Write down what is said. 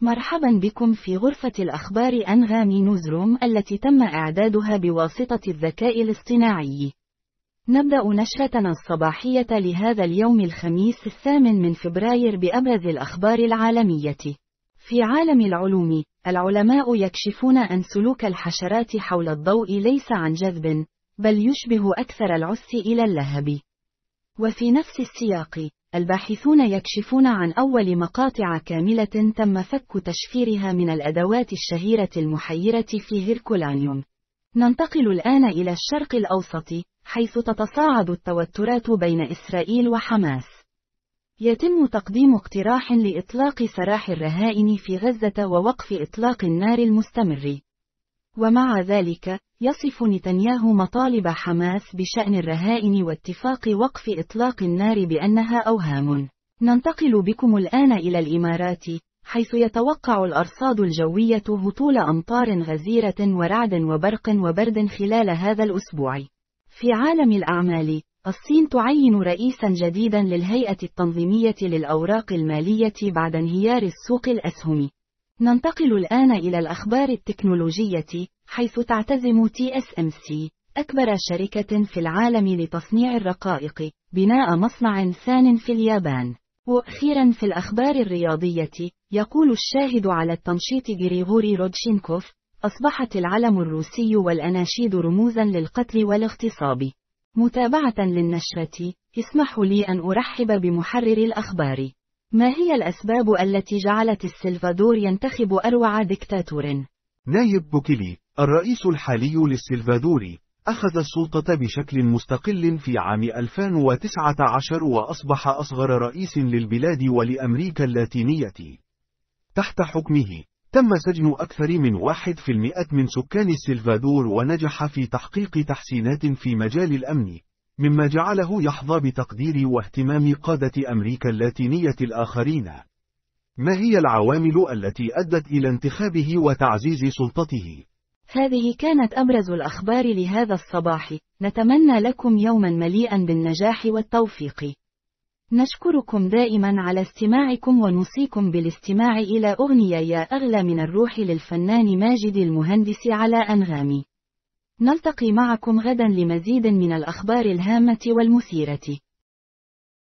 مرحبا بكم في غرفة الأخبار أنغام نوزروم التي تم إعدادها بواسطة الذكاء الاصطناعي. نبدأ نشرتنا الصباحية لهذا اليوم الخميس الثامن من فبراير بأبرز الأخبار العالمية. في عالم العلوم، العلماء يكشفون أن سلوك الحشرات حول الضوء ليس عن جذب، بل يشبه أكثر العس إلى اللهب. وفي نفس السياق، الباحثون يكشفون عن أول مقاطع كاملة تم فك تشفيرها من الأدوات الشهيرة المحيرة في هيركولانيوم. ننتقل الآن إلى الشرق الأوسط، حيث تتصاعد التوترات بين إسرائيل وحماس. يتم تقديم اقتراح لإطلاق سراح الرهائن في غزة ووقف إطلاق النار المستمر. ومع ذلك، يصف نتنياهو مطالب حماس بشأن الرهائن واتفاق وقف إطلاق النار بأنها أوهام. ننتقل بكم الآن إلى الإمارات، حيث يتوقع الأرصاد الجوية هطول أمطار غزيرة ورعد وبرق وبرد خلال هذا الأسبوع. في عالم الأعمال، الصين تعين رئيسا جديدا للهيئة التنظيمية للأوراق المالية بعد انهيار السوق الأسهم. ننتقل الآن إلى الأخبار التكنولوجية، حيث تعتزم TSMC، أكبر شركة في العالم لتصنيع الرقائق، بناء مصنع ثان في اليابان. وأخيرا في الأخبار الرياضية، يقول الشاهد على التنشيط غريغوري رودشينكوف، أصبحت العلم الروسي والأناشيد رموزا للقتل والاغتصاب. متابعة للنشرة، اسمحوا لي أن أرحب بمحرر الأخبار. ما هي الأسباب التي جعلت السلفادور ينتخب أروع دكتاتور؟ نايب بوكيلي، الرئيس الحالي للسلفادور، أخذ السلطة بشكل مستقل في عام 2019 وأصبح أصغر رئيس للبلاد ولأمريكا اللاتينية. تحت حكمه، تم سجن أكثر من واحد في المئة من سكان السلفادور ونجح في تحقيق تحسينات في مجال الأمن، مما جعله يحظى بتقدير واهتمام قادة أمريكا اللاتينية الآخرين. ما هي العوامل التي أدت إلى انتخابه وتعزيز سلطته؟ هذه كانت أبرز الأخبار لهذا الصباح، نتمنى لكم يوما مليئا بالنجاح والتوفيق. نشكركم دائما على استماعكم ونوصيكم بالاستماع إلى أغنية يا أغلى من الروح للفنان ماجد المهندس على أنغامي. نلتقي معكم غدا لمزيد من الأخبار الهامة والمثيرة.